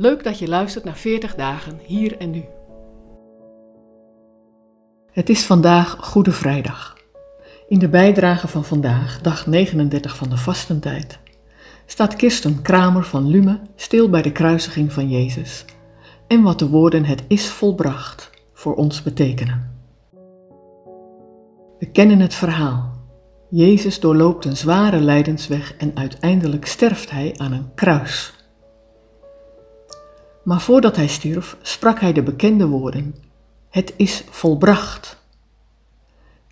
Leuk dat je luistert naar 40 dagen hier en nu. Het is vandaag Goede Vrijdag. In de bijdrage van vandaag, dag 39 van de vastentijd, staat Kirsten Kramer van Lume stil bij de kruisiging van Jezus en wat de woorden het is volbracht voor ons betekenen. We kennen het verhaal. Jezus doorloopt een zware lijdensweg en uiteindelijk sterft hij aan een kruis. Maar voordat hij stierf, sprak hij de bekende woorden: Het is volbracht.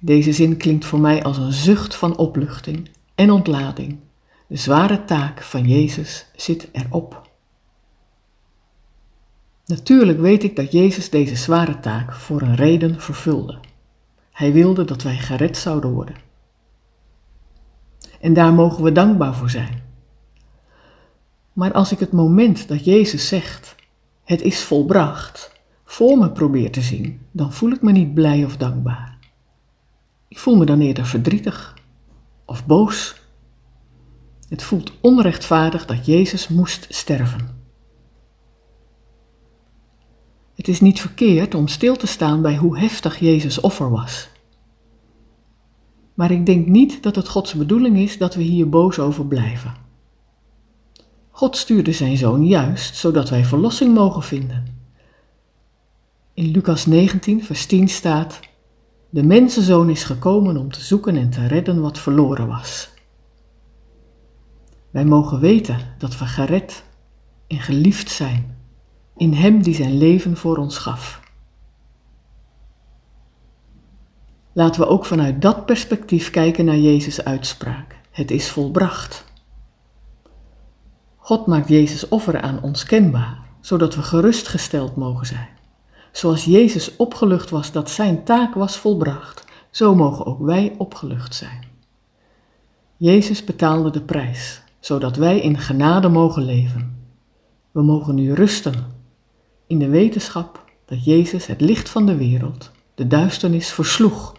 Deze zin klinkt voor mij als een zucht van opluchting en ontlading. De zware taak van Jezus zit erop. Natuurlijk weet ik dat Jezus deze zware taak voor een reden vervulde. Hij wilde dat wij gered zouden worden. En daar mogen we dankbaar voor zijn. Maar als ik het moment dat Jezus zegt: Het is volbracht, voor me probeer te zien, dan voel ik me niet blij of dankbaar. Ik voel me dan eerder verdrietig of boos. Het voelt onrechtvaardig dat Jezus moest sterven. Het is niet verkeerd om stil te staan bij hoe heftig Jezus offer was. Maar ik denk niet dat het Gods bedoeling is dat we hier boos over blijven. God stuurde zijn zoon juist zodat wij verlossing mogen vinden. In Lucas 19, vers 10 staat: De mensenzoon is gekomen om te zoeken en te redden wat verloren was. Wij mogen weten dat we gered en geliefd zijn in Hem die zijn leven voor ons gaf. Laten we ook vanuit dat perspectief kijken naar Jezus' uitspraak. Het is volbracht. God maakt Jezus offer aan ons kenbaar, zodat we gerustgesteld mogen zijn. Zoals Jezus opgelucht was dat zijn taak was volbracht, zo mogen ook wij opgelucht zijn. Jezus betaalde de prijs, zodat wij in genade mogen leven. We mogen nu rusten in de wetenschap dat Jezus het licht van de wereld, de duisternis, versloeg.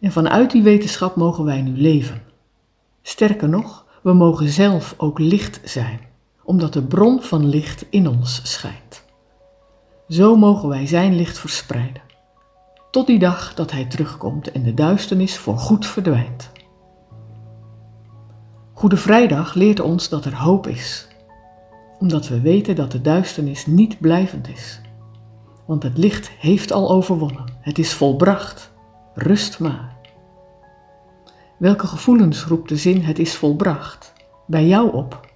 En vanuit die wetenschap mogen wij nu leven. Sterker nog, we mogen zelf ook licht zijn, omdat de bron van licht in ons schijnt. Zo mogen wij zijn licht verspreiden, tot die dag dat Hij terugkomt en de duisternis voor goed verdwijnt. Goede Vrijdag leert ons dat er hoop is omdat we weten dat de duisternis niet blijvend is. Want het licht heeft al overwonnen, het is volbracht. Rust maar. Welke gevoelens roept de zin het is volbracht bij jou op?